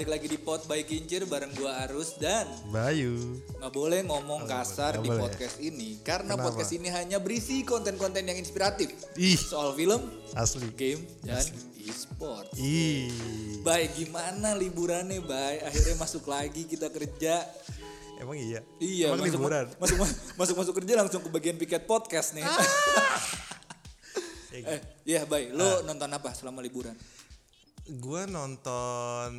balik lagi di Pot by Kincir bareng gua Arus dan Bayu. nggak boleh ngomong kasar nggak di boleh. podcast ini karena Kenapa? podcast ini hanya berisi konten-konten yang inspiratif Ih, soal film, asli. game dan e-sport. Ih. Baik, gimana liburannya, Bay? Akhirnya masuk lagi kita kerja. Emang iya? Iya, Emang masuk, liburan? masuk masuk masuk kerja langsung ke bagian piket podcast nih. Ya, eh, iya, Bay. Lo nonton apa selama liburan? Gua nonton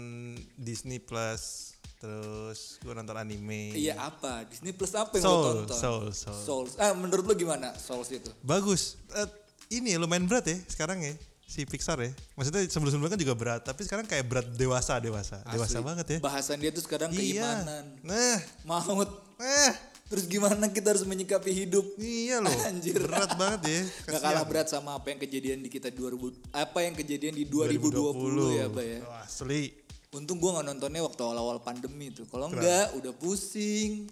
Disney Plus, terus gua nonton anime. Iya, apa? Disney Plus apa yang lo Soul, tonton? Soul, Soul. Souls. Ah, menurut lo gimana Souls itu? Bagus. Eh, ini lumayan berat ya sekarang ya si Pixar ya. Maksudnya sebelum-sebelumnya kan juga berat, tapi sekarang kayak berat dewasa, dewasa. Dewasa Asli. banget ya. Bahasan dia tuh sekarang Iya. keimanan, Nah, maut. eh, Terus gimana kita harus menyikapi hidup? iya loh. Anjir. Berat banget ya. Gak kalah berat sama apa yang kejadian di kita 2000 apa yang kejadian di 2020, ya, Bay ya. Oh, asli. Untung gua nggak nontonnya waktu awal-awal pandemi tuh. Kalau enggak udah pusing,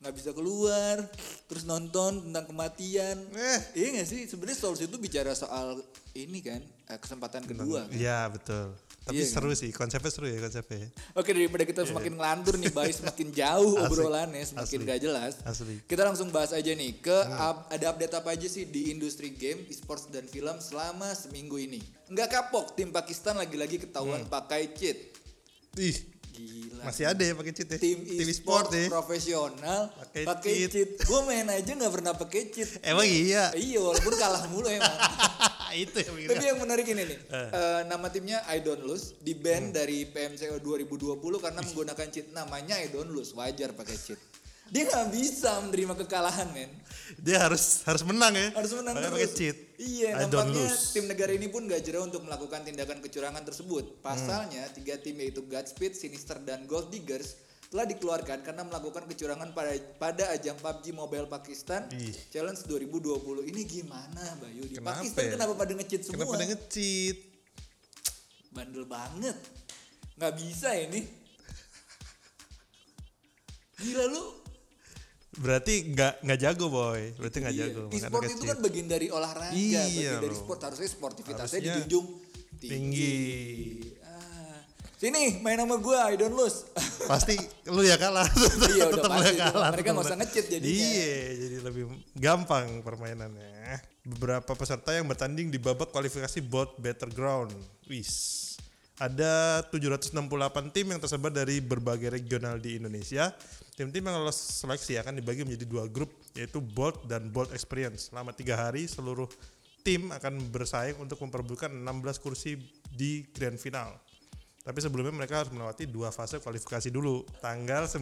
nggak bisa keluar, terus nonton tentang kematian. Eh. Iya gak sih? Sebenarnya Souls itu bicara soal ini kan, eh, kesempatan kedua. kan? Iya, betul. Tapi Iya seru sih, konsepnya seru ya konsepnya. Oke daripada kita semakin ngelantur nih, Bay, semakin jauh Asli. obrolannya, semakin Asli. gak jelas. Asli. Kita langsung bahas aja nih ke up- ada update apa aja sih di industri game, e-sports dan film selama seminggu ini. Nggak kapok, tim Pakistan lagi-lagi ketahuan pakai cheat. Ih, Gila. masih ada ya pakai cheat ya. tim e-sport ya. profesional Pakai pakai cheat. cheat. Gue main aja nggak pernah pakai cheat. Emang iya. Iya, walaupun kalah mulu emang. itu yang bikin. Tapi yang menarik ini nih, eh, nama timnya I Don't Lose di ban Hmm. dari PMCO 2020 karena menggunakan cheat. Namanya I Don't Lose, wajar pakai cheat. Dia nggak bisa menerima kekalahan, men. Dia harus harus menang ya. Harus menang Makanya terus. pakai cheat. Iya, I nampaknya tim negara ini pun gak jera untuk melakukan tindakan kecurangan tersebut. Hmm. Pasalnya, tiga tim yaitu Godspeed, Sinister, dan Gold Diggers telah dikeluarkan karena melakukan kecurangan pada pada ajang PUBG Mobile Pakistan Ih. Challenge 2020. Ini gimana, Bayu? Di Kenapa Pakistan ya? kenapa pada nge-cheat semua? Kenapa pada nge-cheat? Bandel banget. Nggak bisa ini. Gila lu. Berarti nggak nggak jago boy. Berarti nggak Iya. jago. E-sport itu kan bagian dari olahraga, Iya bagian dari sport. Harusnya sportivitasnya Harusnya dijunjung tinggi. tinggi. Sini main sama gua, I don't lose. Pasti lu ya kalah. Iya, udah pasti ya kalah. Mereka nggak usah lu. nge-cheat jadinya. Iya, jadi lebih gampang permainannya. Beberapa peserta yang bertanding di babak kualifikasi bot Battleground. Wis. Ada 768 tim yang tersebar dari berbagai regional di Indonesia. Tim-tim yang lolos seleksi akan dibagi menjadi dua grup, yaitu Bolt dan Bolt Experience. Selama tiga hari, seluruh tim akan bersaing untuk memperebutkan 16 kursi di grand final. Tapi sebelumnya mereka harus melewati dua fase kualifikasi dulu. Tanggal 9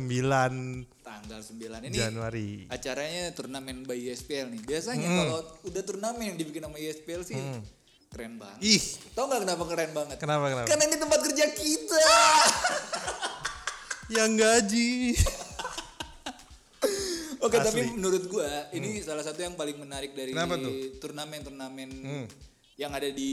Tanggal 9 ini Januari. acaranya turnamen by ESPL nih. Biasanya Hmm. kalau udah turnamen yang dibikin sama ESPL sih keren banget. Ih, Tahu nggak kenapa keren banget? kenapa kenapa? Karena ini tempat kerja kita. Yang gaji. Oke, Asli. tapi menurut gua ini salah satu yang paling menarik dari Kenapa tuh? Yang ada di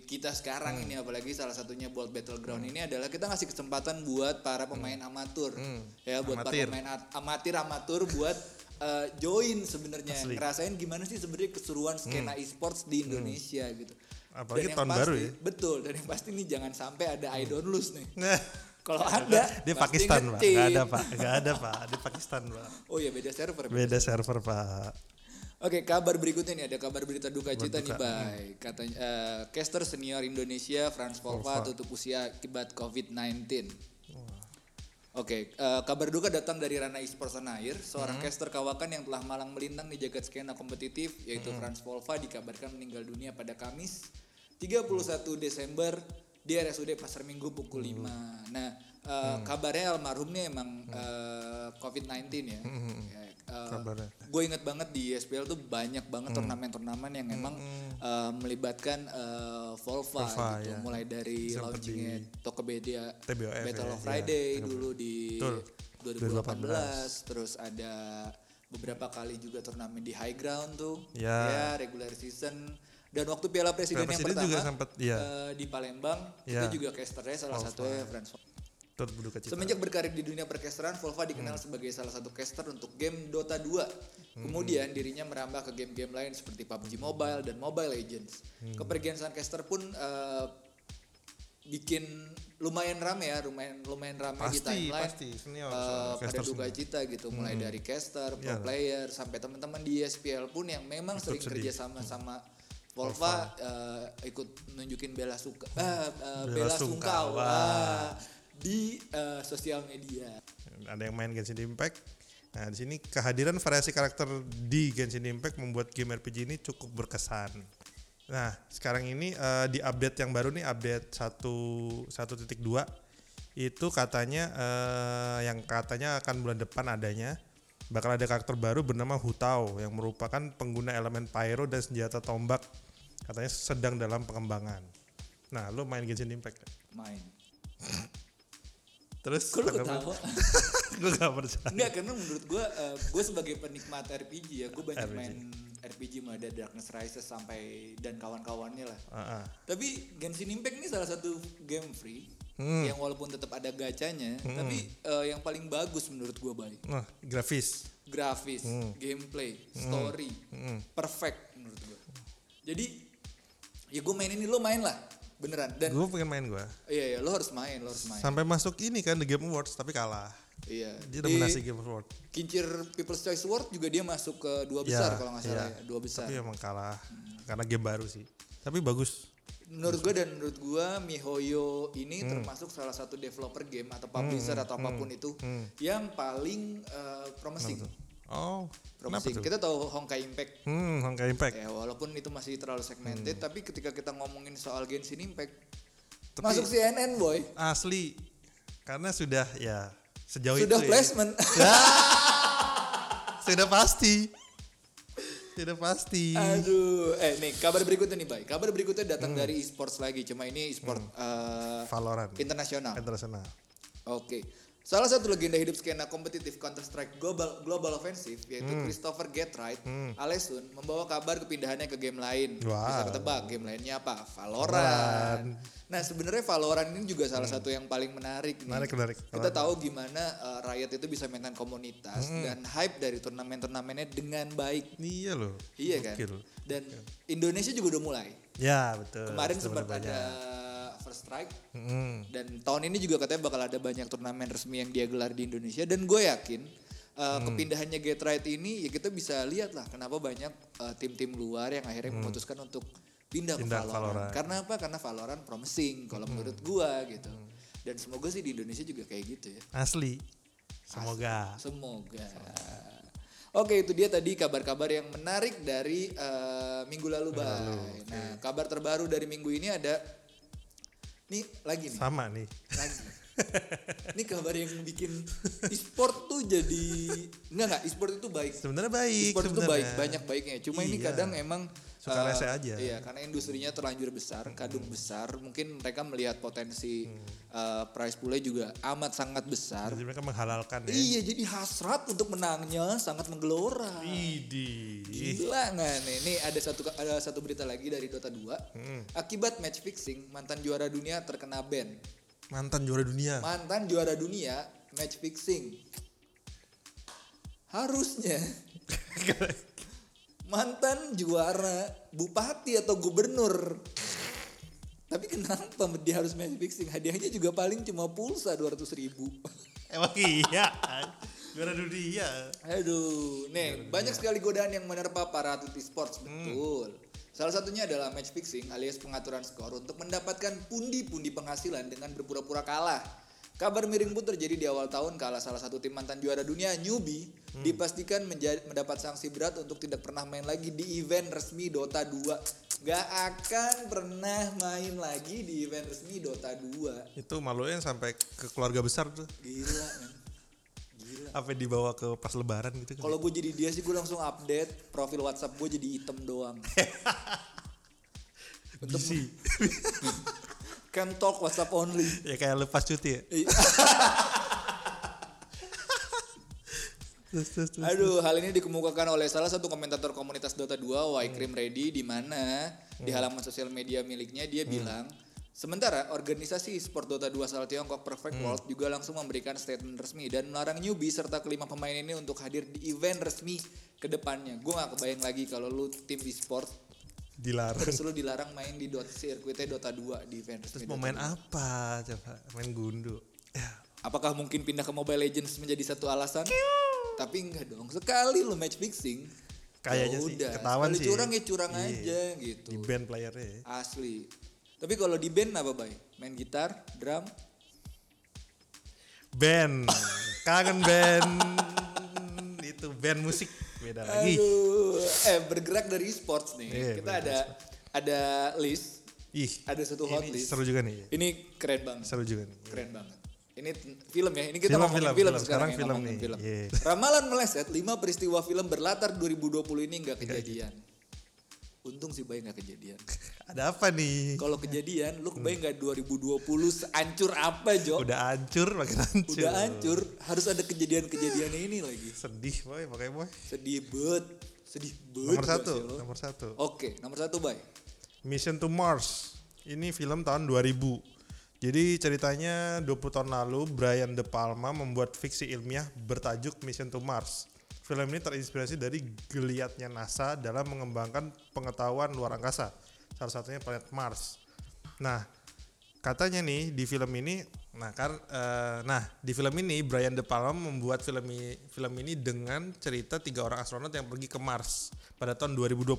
kita sekarang ini apalagi salah satunya Bolt Battleground ini adalah kita ngasih kesempatan buat para pemain amatur. Ya, buat para pemain at- amatir amatur buat eh, join sebenarnya. Ngerasain gimana sih sebenarnya keseruan skena e-sports di Indonesia gitu. Apalagi Dan tahun baru pasti- ya. Betul, dan yang pasti nih jangan sampai ada I don't lose nih. Kalau ada di Pakistan, Pak. nge-cheat. Gak ada, Pak. Gak ada, Pak. Di Pakistan, Pak. Oh iya beda server. Beda server, Pak. Oke, kabar berikutnya nih ada kabar berita duka cita nih, Bay. Katanya eh, caster senior Indonesia Franz Volva tutup usia akibat COVID-19. Oke, eh, kabar duka datang dari ranah esports tanah air. Seorang caster kawakan yang telah malang melintang di jagat skena kompetitif yaitu Franz Volva dikabarkan meninggal dunia pada Kamis 31 Desember di RSUD Pasar Minggu pukul 5. Nah, eh, kabarnya almarhum nih emang eh, COVID-19 ya. Ya, eh, Kabarnya. gue inget banget di SPL tuh banyak banget turnamen-turnamen yang emang eh, melibatkan eh, Volva, Volva, gitu. ya. Mulai dari Sempet launchingnya Tokopedia TBOF Battle ya, of ya. Friday dulu di Betul. 2018, terus ada beberapa kali juga turnamen di High Ground tuh, Ya. regular season. Dan waktu Piala Presiden Piala yang Presiden pertama juga sempet, ya. eh, di Palembang Ya. itu juga casternya salah satunya Franz. Turut berduka cita. Semenjak berkarir di dunia percasteran, Volva dikenal sebagai salah satu caster untuk game Dota 2. Kemudian dirinya merambah ke game-game lain seperti PUBG Mobile dan Mobile Legends. Kepergian sang caster pun eh, bikin lumayan rame ya, lumayan lumayan rame di Pasti, timeline. pasti. Senior, Eh, soal pada duka senior. cita gitu, mulai dari caster, pro Iya. player, sampai teman-teman di SPL pun yang memang sering sedih. kerja sama sama Volva eh, ikut nunjukin bela suka, eh, eh, Bela bela sungkawa. sungkawa di eh, sosial media. ada yang main Genshin Impact. Nah, di sini kehadiran variasi karakter di Genshin Impact membuat game RPG ini cukup berkesan. Nah, sekarang ini eh, di update yang baru nih, update 1 1.2 itu katanya eh, yang katanya akan bulan depan adanya bakal ada karakter baru bernama Hutao yang merupakan pengguna elemen pyro dan senjata tombak katanya sedang dalam pengembangan. Nah, lu main Genshin Impact? Main. Terus Kok lu ketawa? gue gak percaya. Enggak, karena menurut gue, gue sebagai penikmat RPG ya, gue banyak RPG. main RPG mulai dari Darkness Rises sampai dan kawan-kawannya lah. Ah, ah. Tapi Genshin Impact ini salah satu game free Hmm. yang walaupun tetap ada gacanya, tapi eh, yang paling bagus menurut gue baik. Nah, grafis. Grafis, Hmm. gameplay, story, perfect menurut gue. Jadi ya gue main ini lo main lah, beneran. Dan Gue pengen main gue. iya iya lo harus main, lo harus main. Sampai masuk ini kan The Game Awards tapi kalah. Iya. Dia Di dominasi Game Awards. Kincir People's Choice Award juga dia masuk ke dua besar Iya, kalau nggak salah iya. ya, dua besar. Tapi emang kalah karena game baru sih. Tapi bagus. Menurut gue dan menurut gue MiHoYo ini Hmm. termasuk salah satu developer game atau publisher atau apa pun itu yang paling eh, promising. Oh, Promising. Kita tahu Honkai Impact. Hmm, Honkai Impact. Ya walaupun itu masih terlalu segmented, Hmm. tapi ketika kita ngomongin soal Genshin Impact, Tapi- masuk CNN boy, Asli. Karena sudah ya sejauh sudah itu ya. placement. sudah pasti. Sudah pasti. Aduh, eh nih kabar berikutnya nih, Bay. Kabar berikutnya datang Hmm. dari esports lagi, cuma ini esport eh, Valorant. internasional. Internasional. Oke. Salah satu legenda hidup skena kompetitif Counter-Strike Global, Global Offensive yaitu Hmm. Christopher Getright, Alesun membawa kabar kepindahannya ke game lain. Wow. Bisa ketebak game lainnya apa? Valorant. Valorant. Nah, sebenarnya Valorant ini juga salah satu yang paling menarik nih. Hmm. Menarik, menarik. Kita tahu gimana uh, Riot itu bisa maintain komunitas Hmm. dan hype dari turnamen-turnamennya dengan baik. Iya loh. Iya kan? Gokil. Dan Indonesia juga udah mulai. Ya, betul. Kemarin sempat banyak. Strike Mm. dan tahun ini juga katanya bakal ada banyak turnamen resmi yang dia gelar di Indonesia dan gue yakin uh, kepindahannya Get Right ini ya kita bisa lihat lah kenapa banyak uh, tim-tim luar yang akhirnya memutuskan untuk pindah, ke Pindah ke Valorant. Valorant. Karena apa? Karena Valorant promising kalau menurut gue gitu. Dan semoga sih di Indonesia juga kayak gitu ya. Asli. Semoga. Semoga. Oke itu dia tadi kabar-kabar yang menarik dari uh, minggu lalu, Bay. Nah kabar terbaru dari minggu ini ada nih lagi nih Sama nih. lagi. Ini kabar yang bikin e-sport tuh jadi enggak enggak e-sport itu baik. Sebenarnya baik. E-sport itu baik, banyak baiknya. Cuma ini Iya. kadang emang Suka rese aja. Iya, karena industrinya terlanjur besar, kadung besar, mungkin mereka melihat potensi eh, prize poolnya juga amat sangat besar. Jadi mereka menghalalkan ya. Iya, jadi hasrat untuk menangnya sangat menggelora. Idi. Gila nggak nih? Nih ada satu ada satu berita lagi dari Dota 2. Akibat match fixing, mantan juara dunia terkena ban. Mantan juara dunia. Mantan juara dunia match fixing. Harusnya mantan juara bupati atau gubernur. Tapi kenapa dia harus match fixing? Hadiahnya juga paling cuma pulsa 200 ribu. Emang iya. juara dunia. Aduh, nih banyak sekali godaan yang menerpa para atlet e-sports, betul. Salah satunya adalah match fixing alias pengaturan skor untuk mendapatkan pundi-pundi penghasilan dengan berpura-pura kalah. Kabar miring pun terjadi di awal tahun kala salah satu tim mantan juara dunia newbie dipastikan menjadi, mendapat sanksi berat untuk tidak pernah main lagi di event resmi Dota 2. Gak akan pernah main lagi di event resmi Dota 2. Itu malunya sampai ke keluarga besar tuh. Gila, men. Gila. Apa dibawa ke pas lebaran gitu kan. Kalau gue jadi dia sih gue langsung update profil WhatsApp gue jadi hitam doang. Bisi. Can talk WhatsApp only. ya kayak lepas cuti ya. Iya. Terus, terus, terus. Aduh, hal ini dikemukakan oleh salah satu komentator komunitas Dota 2, Waikrim Ready, di mana di halaman sosial media miliknya dia bilang, sementara organisasi sport Dota 2 asal Tiongkok Perfect World juga langsung memberikan statement resmi dan melarang newbie serta kelima pemain ini untuk hadir di event resmi ke depannya. Gue gak kebayang lagi kalau lu tim e-sport Dilarang. Terus lu dilarang main di Dota sirkuitnya Dota 2 di event Terus mau main apa coba? Main gundu. Ya. Apakah mungkin pindah ke Mobile Legends menjadi satu alasan? Tapi enggak dong. Sekali lo match fixing, Kayaknya ya sih, udah. ketahuan Sekali sih. curang ya curang Iya. aja gitu. Di band playernya ya. Asli. Tapi kalau di band apa, Bay? Main gitar, drum, Band. Kangen band. Itu band musik beda lagi. Aduh, eh bergerak dari sports nih. Iya, Kita ada ada list, Ih, ada satu hot ini list. seru juga nih. Ini keren banget. Seru juga nih. Keren banget. Ini film ya. Ini kita Film, ngomongin film, film, film. sekarang, Sekarang ya, film ngomongin nih. film. Iya. Ramalan meleset 5 peristiwa film berlatar 2020 ini nggak kejadian. Untung sih bayi nggak kejadian. Ada apa nih? Kalau kejadian, lu kebayang nggak 2020 seancur apa Jo? Udah hancur, makin hancur. Udah hancur. Harus ada kejadian-kejadian ini lagi. Sedih boy, pakai boy. Sedih bet, sedih bet. Nomor gak satu, nomor satu. Oke, nomor satu Bay. Mission to Mars. Ini film tahun 2000. Jadi ceritanya 20 tahun lalu Brian De Palma membuat fiksi ilmiah bertajuk Mission to Mars. Film ini terinspirasi dari geliatnya NASA dalam mengembangkan pengetahuan luar angkasa. Salah satunya planet Mars. Nah, katanya nih di film ini nah kan eh, nah di film ini Brian De Palma membuat film ini, film ini dengan cerita tiga orang astronot yang pergi ke Mars pada tahun 2020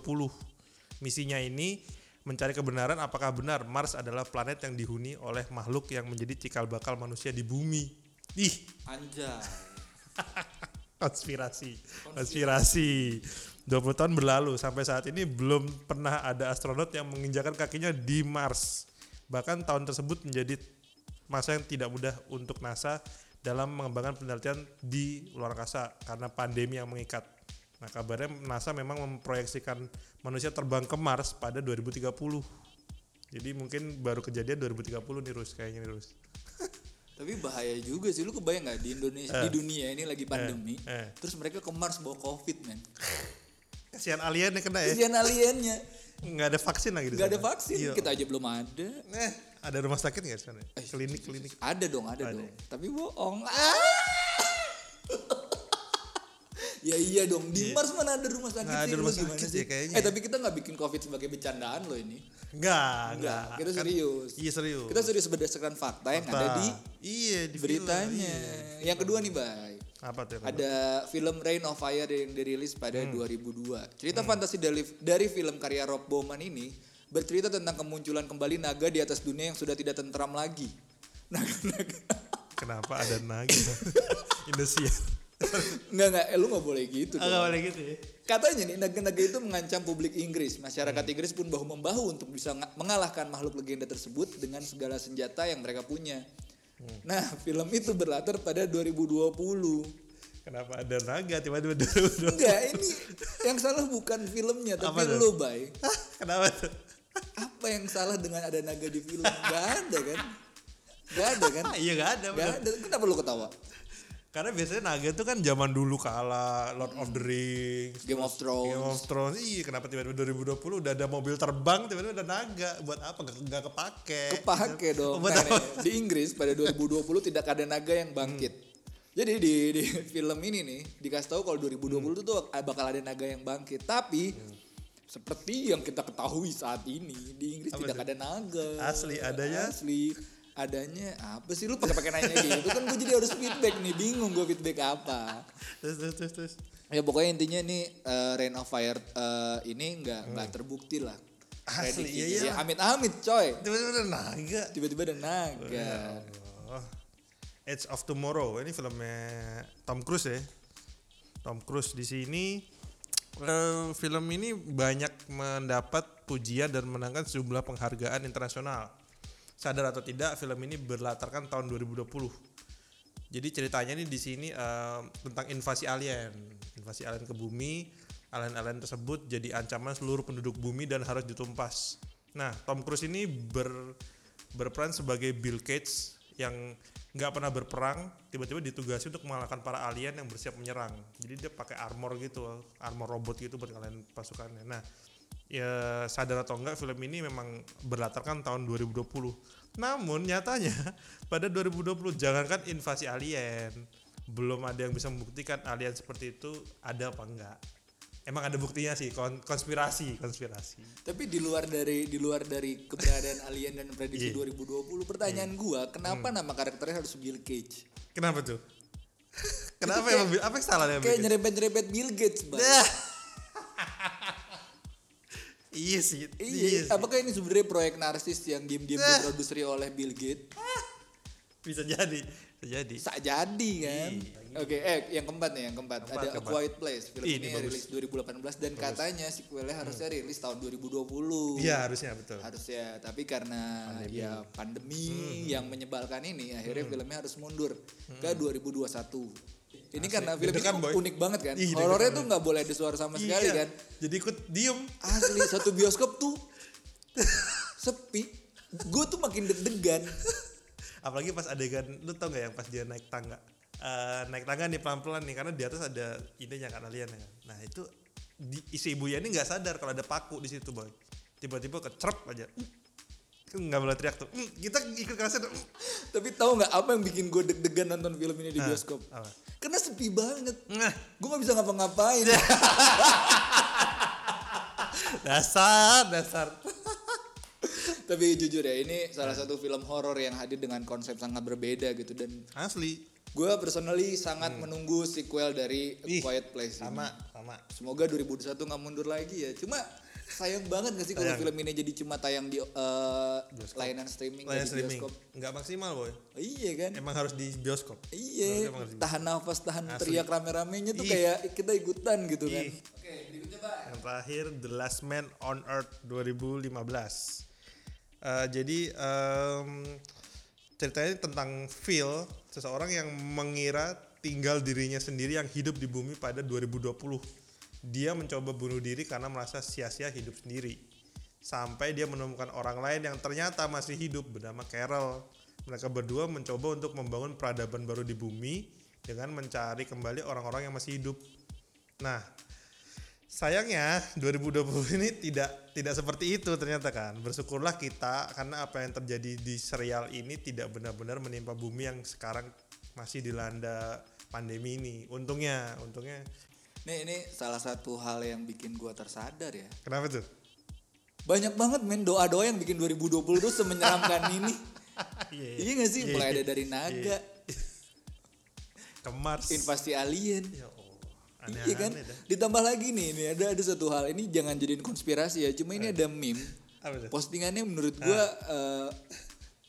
misinya ini mencari kebenaran apakah benar Mars adalah planet yang dihuni oleh makhluk yang menjadi cikal bakal manusia di bumi ih Anjay. konspirasi. Konspirasi. 20 tahun berlalu. Sampai saat ini belum pernah ada astronot yang menginjakan kakinya di Mars. Bahkan tahun tersebut menjadi masa yang tidak mudah untuk NASA dalam mengembangkan penelitian di luar angkasa karena pandemi yang mengikat. Nah kabarnya NASA memang memproyeksikan manusia terbang ke Mars pada 2030 jadi mungkin baru kejadian 2030 nih Rus. Kayaknya nih Rus Tapi bahaya juga sih. Lu kebayang nggak di Indonesia, di dunia ini lagi pandemi. eh. Terus mereka ke Mars bawa COVID, men. kasihan alien yang kena ya Kesian aliennya. nggak ada vaksin lagi di Gak ada vaksin. Iya. Kita aja belum ada. Eh, ada rumah sakit nggak di sana? Eh, Klinik, klinik. Ada dong, ada, Ada. dong. Tapi bohong. Ah! ya iya dong. Di Mars mana ada rumah sakit Nggak sih? ada rumah gimana sakit sih? ya kayaknya. Eh tapi kita nggak bikin COVID sebagai bercandaan loh ini. Enggak, Enggak, enggak. kita Kan- serius. Iya serius. Kita serius berdasarkan fakta yang ada di Iya, di beritanya. iya. Yang kedua nih, Bay. Apa tuh? Ada film Rain of Fire yang dirilis pada Hmm. 2002. Cerita fantasi dari, dari film karya Rob Bowman ini bercerita tentang kemunculan kembali naga di atas dunia yang sudah tidak tentram lagi. Naga-naga. Kenapa ada naga? Indonesia. Enggak, enggak, eh, lu gak boleh gitu. Enggak boleh gitu ya. Katanya nih, naga-naga itu mengancam publik Inggris. Masyarakat Inggris pun bahu-membahu untuk bisa nga- mengalahkan makhluk legenda tersebut dengan segala senjata yang mereka punya. Nah, film itu berlatar pada 2020. Kenapa ada naga tiba-tiba dulu? Enggak, ini yang salah bukan filmnya, tapi Apa lu, Bay. Kenapa tuh? Apa yang salah dengan ada naga di film? Gak ada kan? Gak ada kan? Iya gak ada. Gak ada. Kenapa lu ketawa? Karena biasanya naga itu kan zaman dulu kala Lord of the Rings, Game of Thrones. Game of Thrones. Iya, kenapa tiba-tiba 2020 udah ada mobil terbang tiba-tiba ada naga? Buat apa? Gak, gak kepake. Kepake dong. Buat Nah, apa? di Inggris pada 2020 tidak ada naga yang bangkit. Jadi di, di film ini nih dikasih tahu kalau 2020 tuh bakal ada naga yang bangkit. Tapi seperti yang kita ketahui saat ini di Inggris Apa tidak tuh? ada naga. Asli, adanya? Asli. Adanya apa sih lu pakai pakai nanya gitu kan gue jadi harus feedback nih bingung gue feedback apa Terus, terus, terus, terus. ya pokoknya intinya nih eh, Rain of Fire eh, ini nggak nggak terbukti lah Asli, iya, iya. ya amit amit coy Tiba-tiba ada naga. tiba-tiba ada naga Oh. Edge of Tomorrow ini filmnya Tom Cruise ya. Tom Cruise di sini eh, film ini banyak mendapat pujian dan menangkan sejumlah penghargaan internasional. Sadar atau tidak, film ini berlatarkan tahun 2020. Jadi ceritanya nih di sini eh, tentang invasi alien, invasi alien ke bumi. Alien-alien tersebut jadi ancaman seluruh penduduk bumi dan harus ditumpas. Nah, Tom Cruise ini ber, berperan sebagai Bill Gates yang nggak pernah berperang, tiba-tiba ditugasi untuk mengalahkan para alien yang bersiap menyerang. Jadi dia pakai armor gitu, armor robot gitu buat kalian pasukannya. Nah, ya sadar atau enggak film ini memang berlatarkan tahun 2020. Namun nyatanya pada 2020 jangankan invasi alien, belum ada yang bisa membuktikan alien seperti itu ada apa enggak. emang ada buktinya sih kon- konspirasi konspirasi Tapi di luar dari di luar dari keberadaan Alien dan prediksi Iya. 2020, pertanyaan gua, kenapa nama karakternya harus Bill Cage? kenapa tuh kenapa emang apa yang salah Kayak nyerempet-nyerempet Bill Gates, Bang. Iya sih Iya, sih. apakah ini sebenarnya proyek narsis yang diam-diam Eh. diproduksi oleh Bill Gates? bisa jadi bisa jadi Sak jadi kan. Oke, eh yang keempat nih, yang keempat. Keempat, Ada A keempat. Quiet Place. Film Ih, ini, ini bagus. rilis 2018 dan katanya sequelnya harusnya rilis tahun 2020. iya harusnya betul Harusnya, tapi karena ya pandemi yang menyebalkan ini akhirnya filmnya harus mundur ke 2021. Ini karena film Deg-degan, ini Boy. unik banget kan. Ih, Horornya deg-degan, tuh nggak boleh ada suara sama sekali Iya. kan. jadi ikut diem Asli satu bioskop tuh sepi. Gue tuh makin deg-degan. apalagi pas adegan lu tau gak yang pas dia naik tangga Eh, naik tangga nih pelan-pelan nih karena di atas ada ininya kan alien ya nah itu di, isi ibunya ini nggak sadar kalau ada paku di situ boy tiba-tiba kecerp aja kan nggak boleh teriak tuh "Hmm, kita ikut kerasan "Hmm." Tapi tahu nggak apa yang bikin gue deg-degan nonton film ini di Ah, bioskop? apa? Karena sepi banget. Nah, Gue nggak bisa ngapa-ngapain. dasar dasar Tapi jujur ya, ini salah satu film horor yang hadir dengan konsep sangat berbeda gitu dan asli gue personally sangat menunggu sequel dari A Hmm. Ih, Quiet Place ini. sama sama Semoga 2021 nggak mundur lagi ya. Cuma sayang banget gak sih kalau film ini jadi cuma tayang di eh, layanan streaming di streaming bioskop. nggak maksimal boy Iya kan? emang harus di bioskop Iya, Emang harus di- tahan nafas, tahan Asli. teriak rame-ramenya tuh Ih. kayak kita ikutan gitu kan. Ih. Oke, berikutnya Pak. Yang terakhir The Last Man on Earth 2015. Eh, jadi em, ceritanya tentang Phil, seseorang yang mengira tinggal dirinya sendiri yang hidup di bumi pada 2020. Dia mencoba bunuh diri karena merasa sia-sia hidup sendiri. Sampai dia menemukan orang lain yang ternyata masih hidup bernama Carol. Mereka berdua mencoba untuk membangun peradaban baru di bumi dengan mencari kembali orang-orang yang masih hidup. Nah, sayangnya 2020 ini tidak tidak seperti itu ternyata kan. Bersyukurlah kita karena apa yang terjadi di serial ini tidak benar-benar menimpa bumi yang sekarang masih dilanda pandemi ini. Untungnya, untungnya. Nih ini salah satu hal yang bikin gua tersadar ya. Kenapa tuh? Banyak banget men doa-doa yang bikin 2020 tuh semenyeramkan ini. Iya, Iya gak sih? Iya, Mulai iya. ada dari naga, Ke Mars. invasi alien. Ya Allah. Iya kan? Aneh-aneh dah. Ditambah lagi nih, nih ada ada satu hal. Ini jangan jadiin konspirasi ya. Cuma ini ada meme. Postingannya menurut gua eh,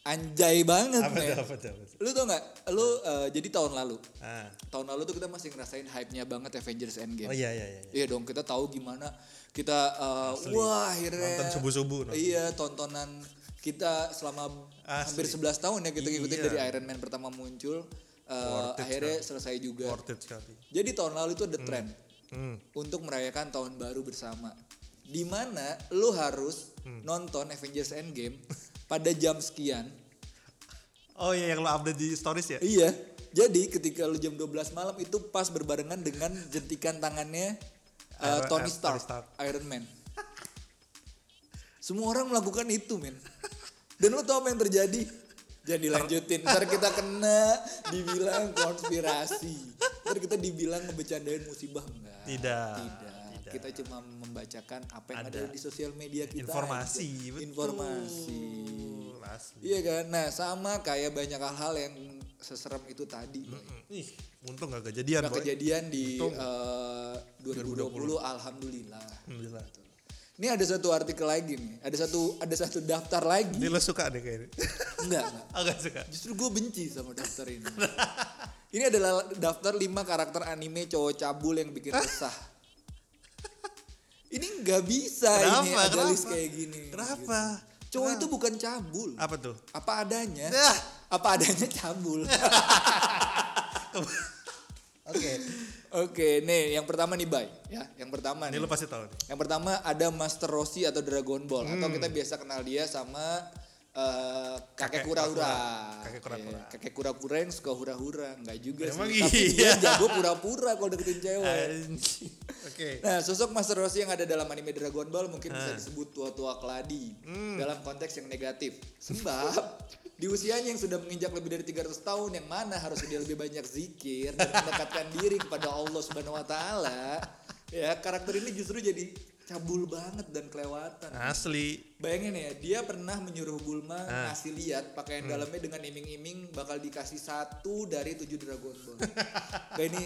anjay banget Apa tuh? Apa tuh? Apa tuh? Lu tau nggak? Lu eh, jadi tahun lalu. Ah. Tahun lalu tuh kita masih ngerasain hype-nya banget Avengers Endgame. Oh iya iya iya. iya. Iya dong, kita tahu gimana kita uh, wah akhirnya Nonton subuh-subuh, nonton. Iya, tontonan kita selama hampir 11 tahun ya kita ngikutin Iya. dari Iron Man pertama muncul uh, akhirnya selesai juga. Worth it sekali. Jadi tahun lalu itu ada tren Hmm. untuk merayakan tahun baru bersama. Di mana lu harus Hmm. nonton Avengers Endgame pada jam sekian. Oh iya yang lo update di stories ya? Iya. Jadi ketika lu jam 12 malam itu pas berbarengan dengan jentikan tangannya uh, Iron- Tony Tony Stark, Stark. Iron Man. Semua orang melakukan itu, men. Dan lu tau apa yang terjadi? Jangan dilanjutin. Ntar kita kena dibilang konspirasi. Ntar kita dibilang ngebecandain musibah enggak? Tidak. Tidak. Tidak. Kita cuma membacakan apa yang Ada ada, di sosial media kita. Informasi, aja. betul. Informasi. Asli. Iya kan? Nah, sama kayak banyak hal-hal yang seserem itu tadi. Ih, untung gak kejadian, boy. kejadian di Untung. eh, 2020, alhamdulillah. Alhamdulillah. Ini ada satu artikel lagi nih. Ada satu ada satu daftar lagi. Ini lo suka deh kayaknya. Enggak, enggak. Agak suka. Justru gue benci sama daftar ini. ini adalah daftar 5 karakter anime cowok cabul yang bikin resah. Ini nggak bisa ini Kenapa? ada list Kenapa? kayak gini. Kenapa? Gitu. Cowok itu bukan cabul. Apa tuh? Apa adanya. Dah. Apa adanya cabul. Oke. Oke, nih yang pertama nih, Bay. Ya, yang pertama Ini nih. lo pasti tahu nih. Yang pertama ada Master Rossi atau Dragon Ball atau kita biasa kenal dia sama eh, kakek kura-kura. Kakek kura-kura. Iya, kakek kura-kura yang suka hura-hura, enggak juga Emang sih. Tapi dia iya. jago pura-pura kalau deketin cewek. Oke. Nah, sosok Master Rossi yang ada dalam anime Dragon Ball mungkin bisa disebut tua-tua keladi dalam konteks yang negatif. Sebab di usianya yang sudah menginjak lebih dari 300 tahun yang mana harus dia lebih banyak zikir dan mendekatkan diri kepada Allah Subhanahu wa taala, ya karakter ini justru jadi cabul banget dan kelewatan. Asli. Bayangin ya, dia pernah menyuruh Bulma ngasih lihat pakaian dalamnya dengan iming-iming bakal dikasih satu dari tujuh Dragon Ball. Kayak ini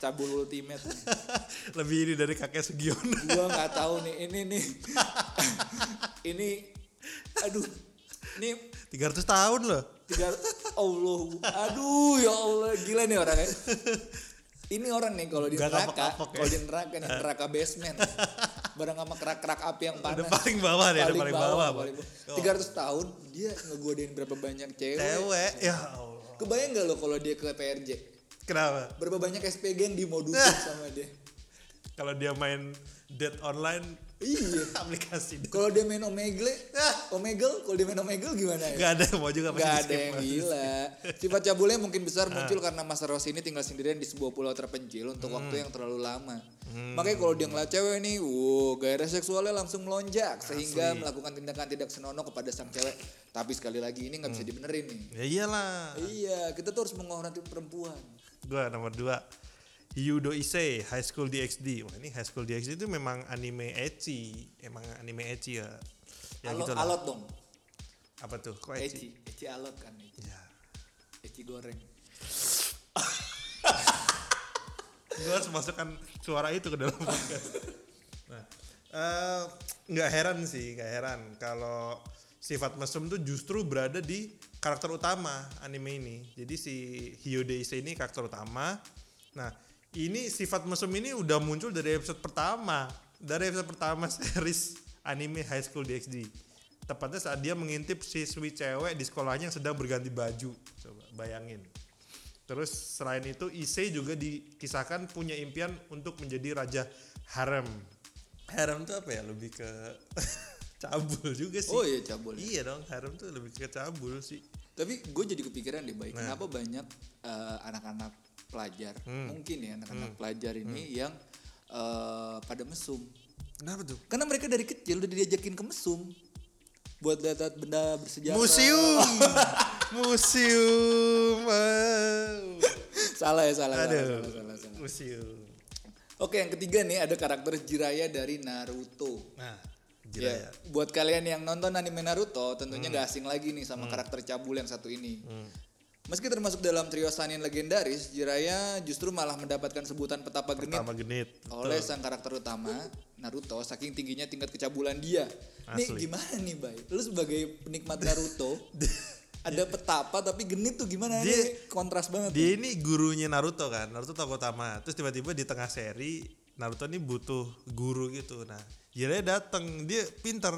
cabul ultimate. nih. Lebih ini dari kakek Sugiono. Gua nggak tahu nih, ini nih, ini, aduh, ini 300 tahun loh. tiga, Allah, aduh ya Allah, gila nih orangnya. Ini orang nih kalau di neraka, ya. kalau di neraka nih neraka basement, bareng sama kerak-kerak api yang panas. Udah paling bawah deh, udah paling bawah, Bang. paling bawah. 300 tahun dia ngegodain berapa banyak cewek. Cewek. Ya Allah. Kebayang gak lo kalau dia ke PRJ? Kenapa? Berapa banyak SPG yang dimodusin sama dia? Kalau dia main Dead Online Iya. aplikasi Kalau dia main Omegle, Omegle, kalau dia main Omegle gimana ya? Gak ada mau juga Gak ada yang gila. Sifat cabulnya mungkin besar muncul karena Mas Rossi ini tinggal sendirian di sebuah pulau terpencil untuk waktu yang terlalu lama. Makanya kalau dia ngeliat cewek nih, wow, gairah seksualnya langsung melonjak sehingga melakukan tindakan tidak senonoh kepada sang cewek. Tapi sekali lagi ini nggak bisa dibenerin nih. Ya iyalah. Iya, kita tuh harus menghormati perempuan. Gua nomor dua Yudo Issei High School DxD. Wah ini High School DxD itu memang anime ecchi, emang anime ecchi ya. Ya alot, gitu lah. alot dong. Apa tuh? Kok ecchi? Eci, eci alot kan. Eci, Ya. eci goreng. Gue harus masukkan suara itu ke dalam podcast. Nah, eh, nggak heran sih, nggak heran kalau sifat mesum tuh justru berada di karakter utama anime ini. Jadi si Hyode Issei ini karakter utama. Nah, ini sifat mesum ini udah muncul dari episode pertama. Dari episode pertama series anime High School DxD. Tepatnya saat dia mengintip siswi cewek di sekolahnya yang sedang berganti baju. Coba bayangin. Terus selain itu Issei juga dikisahkan punya impian untuk menjadi raja harem. Harem tuh apa ya? Lebih ke cabul juga sih. Oh iya cabul. Iya dong, harem tuh lebih ke cabul sih. Tapi gue jadi kepikiran deh baik, Nah. kenapa banyak eh, anak-anak pelajar, Hmm. mungkin ya anak-anak pelajar ini yang eh, pada mesum. Kenapa tuh? Karena mereka dari kecil udah diajakin ke mesum buat lihat benda bersejarah. Museum. Museum. Salah ya salah, Aduh. salah, salah, salah. Museum. Oke yang ketiga nih ada karakter Jiraiya dari Naruto. Nah, Ya, buat kalian yang nonton anime Naruto tentunya Hmm. gak asing lagi nih sama karakter cabul yang satu ini. Meski termasuk dalam trio Sanin legendaris, Jiraiya justru malah mendapatkan sebutan petapa genit genit. oleh sang karakter utama Naruto saking tingginya tingkat kecabulan dia. Nih Asli. gimana nih, Bay? Lu sebagai penikmat Naruto ada petapa tapi genit tuh gimana Dia- nih? Kontras banget. Dia ini gurunya Naruto kan, Naruto tokoh utama. Terus tiba-tiba di tengah seri Naruto ini butuh guru gitu. Nah, Jiraiya datang, dia pinter,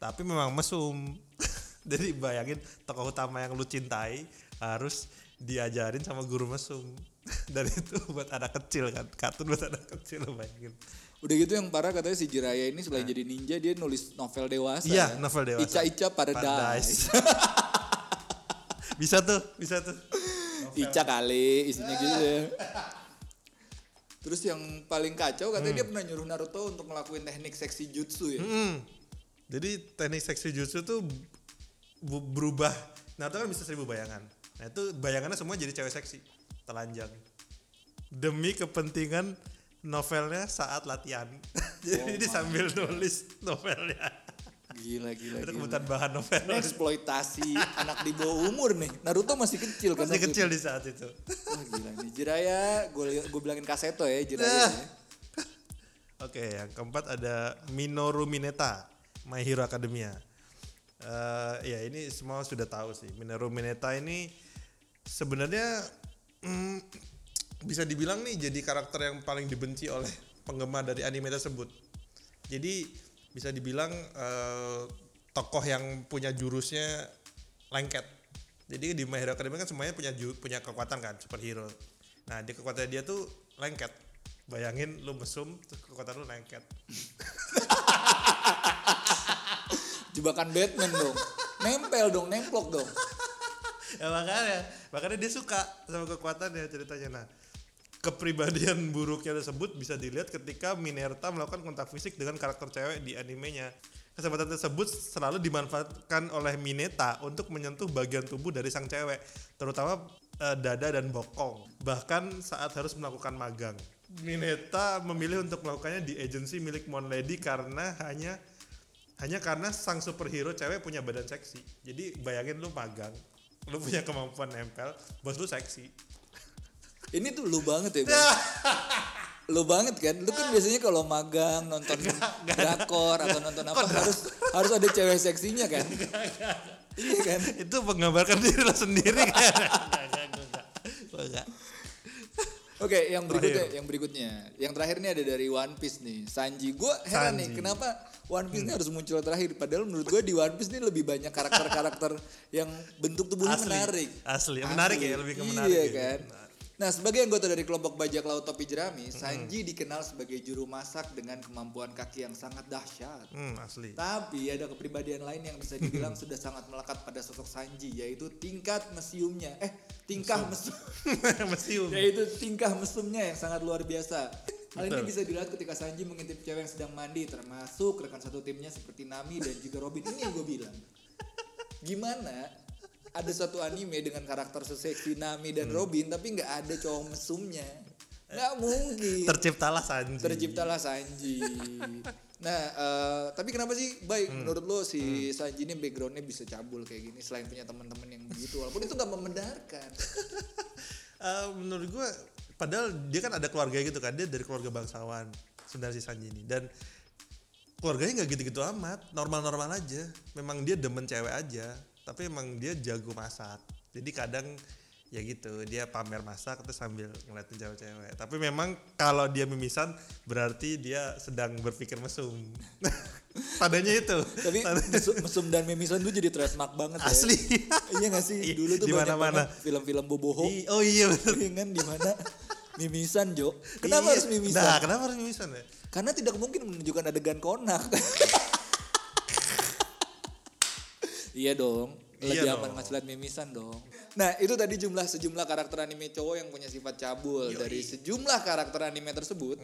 tapi memang mesum. Jadi bayangin tokoh utama yang lu cintai harus diajarin sama guru mesum. Dan itu buat anak kecil kan, kartun buat anak kecil lu bayangin. Udah gitu yang parah katanya si Jiraiya ini selain jadi ninja dia nulis novel dewasa. Nah. Iya, ya. novel dewasa. Ica-Ica Paradise. bisa tuh, bisa tuh. Ica kali isinya gitu ya. Terus yang paling kacau katanya dia pernah nyuruh Naruto untuk ngelakuin teknik seksi jutsu ya. Hmm. Jadi teknik seksi jutsu tuh berubah. Naruto kan bisa seribu bayangan. Nah itu bayangannya semua jadi cewek seksi, telanjang. Demi kepentingan novelnya saat latihan. jadi dia sambil nulis novelnya. Gila gila itu kebutuhan bahan novel. Ini eksploitasi anak di bawah umur nih. Naruto masih kecil kan. Masih kecil itu. di saat itu. Wah gila nih. Jiraya, gue gue bilangin kaseto ya Jiraya. Nah. ya. Oke, yang keempat ada Minoru Mineta, My Hero Academia. Eh, ya ini semua sudah tahu sih. Minoru Mineta ini sebenarnya mm, bisa dibilang nih jadi karakter yang paling dibenci oleh penggemar dari anime tersebut. Jadi bisa dibilang eh, tokoh yang punya jurusnya lengket. Jadi di My Hero Academia kan semuanya punya punya kekuatan kan superhero. Nah di kekuatan dia tuh lengket. Bayangin lu mesum terus kekuatan lu lengket. Jebakan Batman dong. Nempel dong, nemplok dong. Ya makanya. Makanya dia suka sama kekuatannya ceritanya. Nah kepribadian buruknya tersebut bisa dilihat ketika Minerta melakukan kontak fisik dengan karakter cewek di animenya. Kesempatan tersebut selalu dimanfaatkan oleh Mineta untuk menyentuh bagian tubuh dari sang cewek terutama eh, dada dan bokong bahkan saat harus melakukan magang. Mineta memilih untuk melakukannya di agensi milik Mon Lady karena hanya hanya karena sang superhero cewek punya badan seksi. Jadi bayangin lu magang, lu punya kemampuan nempel, bos lu seksi. Ini tuh lu banget ya, Bang. lu banget kan? Lu kan biasanya kalau magang nonton drakor atau nonton apa harus harus ada cewek seksinya kan? iya kan? Itu menggambarkan diri lo sendiri kan? Oke, yang berikutnya, yang berikutnya, yang terakhir nih ada dari One Piece nih, Sanji. Gue heran nih, Sanji. kenapa One Piece ini harus muncul terakhir? Padahal menurut gue di One Piece ini lebih banyak karakter-karakter yang bentuk tubuhnya Asli, menarik. asli. Menarik ya, lebih ke menarik Iya ya. kan. Nah, sebagai anggota dari kelompok bajak laut topi jerami, Hmm. Sanji dikenal sebagai juru masak dengan kemampuan kaki yang sangat dahsyat. Hmm, asli. Tapi ada kepribadian lain yang bisa dibilang sudah sangat melekat pada sosok Sanji, yaitu tingkat mesumnya. Eh, tingkah mesum. Mesium. yaitu tingkah mesumnya yang sangat luar biasa. Hal ini bisa dilihat ketika Sanji mengintip cewek yang sedang mandi, termasuk rekan satu timnya seperti Nami dan juga Robin. Ini yang gue bilang. Gimana ada satu anime dengan karakter seseksi Nami dan Hmm. Robin, tapi nggak ada cowok mesumnya? Nggak mungkin. Terciptalah Sanji. Terciptalah Sanji. Nah, eh, tapi kenapa sih, baik Hmm. menurut lo si Sanji ini backgroundnya bisa cabul kayak gini selain punya teman-teman yang begitu, walaupun itu nggak membenarkan. Eh, menurut gue padahal dia kan ada keluarga gitu kan dia dari keluarga bangsawan sebenarnya si Sanji ini dan keluarganya nggak gitu-gitu amat normal-normal aja memang dia demen cewek aja tapi emang dia jago masak jadi kadang ya gitu dia pamer masak terus sambil ngeliatin cewek-cewek tapi memang kalau dia mimisan berarti dia sedang berpikir mesum padanya itu Tapi mesum, dan mimisan tuh jadi trademark banget ya. asli Iya gak sih? Iya, Dulu tuh di banget film-film boboho. I- oh iya bener Iya kan di mana mimisan, Jo. Kenapa Iya. harus mimisan? nah kenapa harus mimisan ya Karena tidak mungkin menunjukkan adegan konak. Iya dong. Lebih Iya aman lihat mimisan dong. Nah itu tadi jumlah sejumlah karakter anime cowok yang punya sifat cabul dari sejumlah karakter anime tersebut.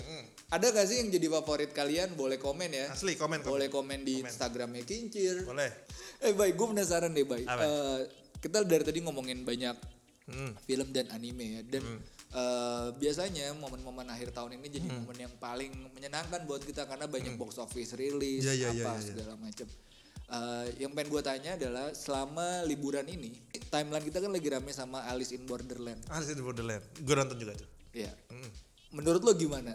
Ada gak sih yang jadi favorit kalian? Boleh komen ya. asli komen komen Boleh komen di Instagramnya Kincir. boleh Eh baik, gue penasaran deh baik. Eh, kita dari tadi ngomongin banyak Hmm. film dan anime ya. Dan eh, biasanya momen-momen akhir tahun ini jadi momen yang paling menyenangkan buat kita karena banyak box office rilis Iya, iya, apa iya, iya, iya. segala macam. Eh, yang pengen gue tanya adalah selama liburan ini timeline kita kan lagi rame sama Alice in Borderland. Alice in Borderland gue nonton juga tuh Iya. Menurut lo gimana?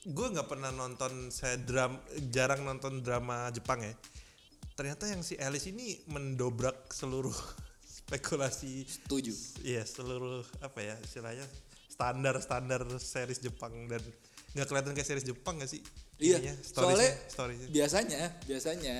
gue nggak pernah nonton saya dram jarang nonton drama Jepang ya ternyata yang si Alice ini mendobrak seluruh spekulasi Setuju. iya seluruh apa ya istilahnya standar standar series Jepang dan nggak kelihatan kayak series Jepang gak sih Iya, Ininya, soalnya storiesnya. biasanya, biasanya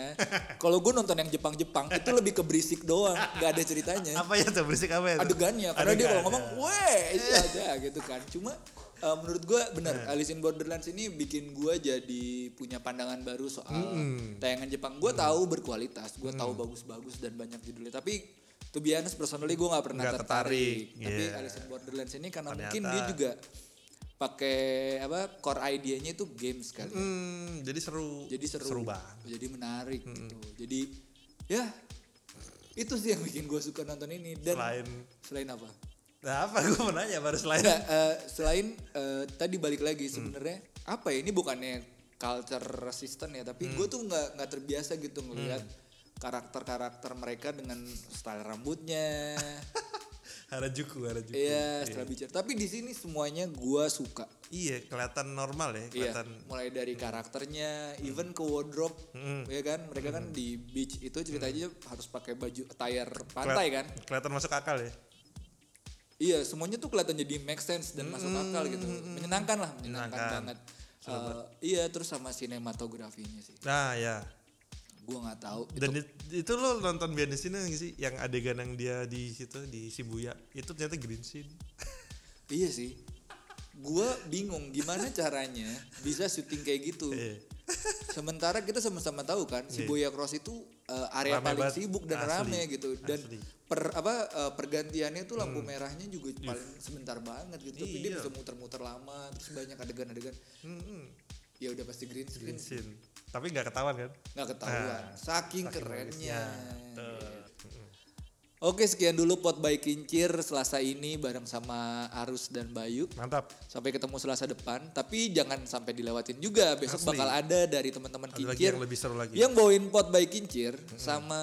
kalau gue nonton yang Jepang-Jepang itu lebih ke berisik doang, nggak ada ceritanya. apa ya tuh berisik apa ya tuh? adegannya karena dia kalau Adegan, ngomong ya. weh itu aja gitu kan cuma uh, menurut gue benar Alice in Borderlands ini bikin gue jadi punya pandangan baru soal tayangan Jepang gue tahu berkualitas gue tahu bagus-bagus dan banyak judulnya tapi to be honest personally gue nggak pernah Nggak tertarik, tertarik, tapi yeah. Alice in Borderlands ini karena Ternyata. mungkin dia juga pakai apa core idenya itu games kali ya. Hmm, jadi seru. Jadi seru, seru banget. Jadi menarik gitu. Jadi ya itu sih yang bikin gue suka nonton ini. Dan selain selain apa? Nah apa? Gue mau nanya baru selain Enggak, eh, selain eh, tadi balik lagi sebenarnya apa ya ini bukannya culture resistant ya tapi gue tuh nggak nggak terbiasa gitu ngelihat karakter-karakter mereka dengan style rambutnya Harajuku Harajuku. Iya style bicara tapi di sini semuanya gue suka. Iya kelihatan normal ya Iya, kelihatan. mulai dari karakternya, even ke wardrobe, ya kan? Mereka kan di beach itu ceritanya harus pakai baju attire pantai kan? kelihatan masuk akal ya. Iya, semuanya tuh kelihatan jadi make sense dan masuk akal gitu. Menyenangkan lah, menyenangkan Menyenangkan. banget. Eh, iya, terus sama sinematografinya sih. nah ya Gua nggak tahu. dan it- itu lo nonton behind the scene nggak sih yang adegan yang dia di situ di Shibuya itu ternyata green scene Iya sih. Gua bingung gimana caranya bisa syuting kayak gitu. Iya. Sementara kita sama-sama tahu kan, Shibuya Cross itu eh, area Rame paling banget. sibuk dan Asli. rame gitu. Dan Asli. Hmm. per apa eh, pergantiannya tuh lampu merahnya juga paling sebentar banget gitu. Tapi dia Iya. bisa muter-muter lama, terus banyak adegan-adegan. Mm-mm. Ya udah pasti green screen green scene tapi nggak ketahuan kan nggak ketahuan. Nah, Saking saking kerennya. Oke sekian dulu pot by Kincir Selasa ini bareng sama Arus dan Bayu. Mantap. Sampai ketemu Selasa depan. Tapi jangan sampai dilewatin juga. Besok Asli. bakal ada dari teman-teman Ada lagi Kincir yang lebih seru lagi. yang bawain pot by Kincir sama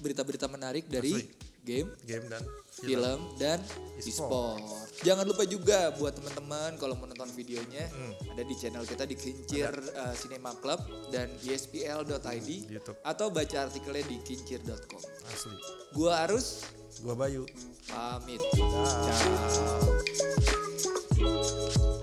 berita-berita menarik dari Asli. Game, Game dan film. film dan E-sport. e-sport. Jangan lupa juga buat teman-teman kalau mau nonton videonya Hmm. ada di channel kita di Kincir uh, Cinema Club dan E espl.id YouTube. atau baca artikelnya di kincir.com. Asli. Gua Arus Gua Bayu. pamit. Dah. Ciao.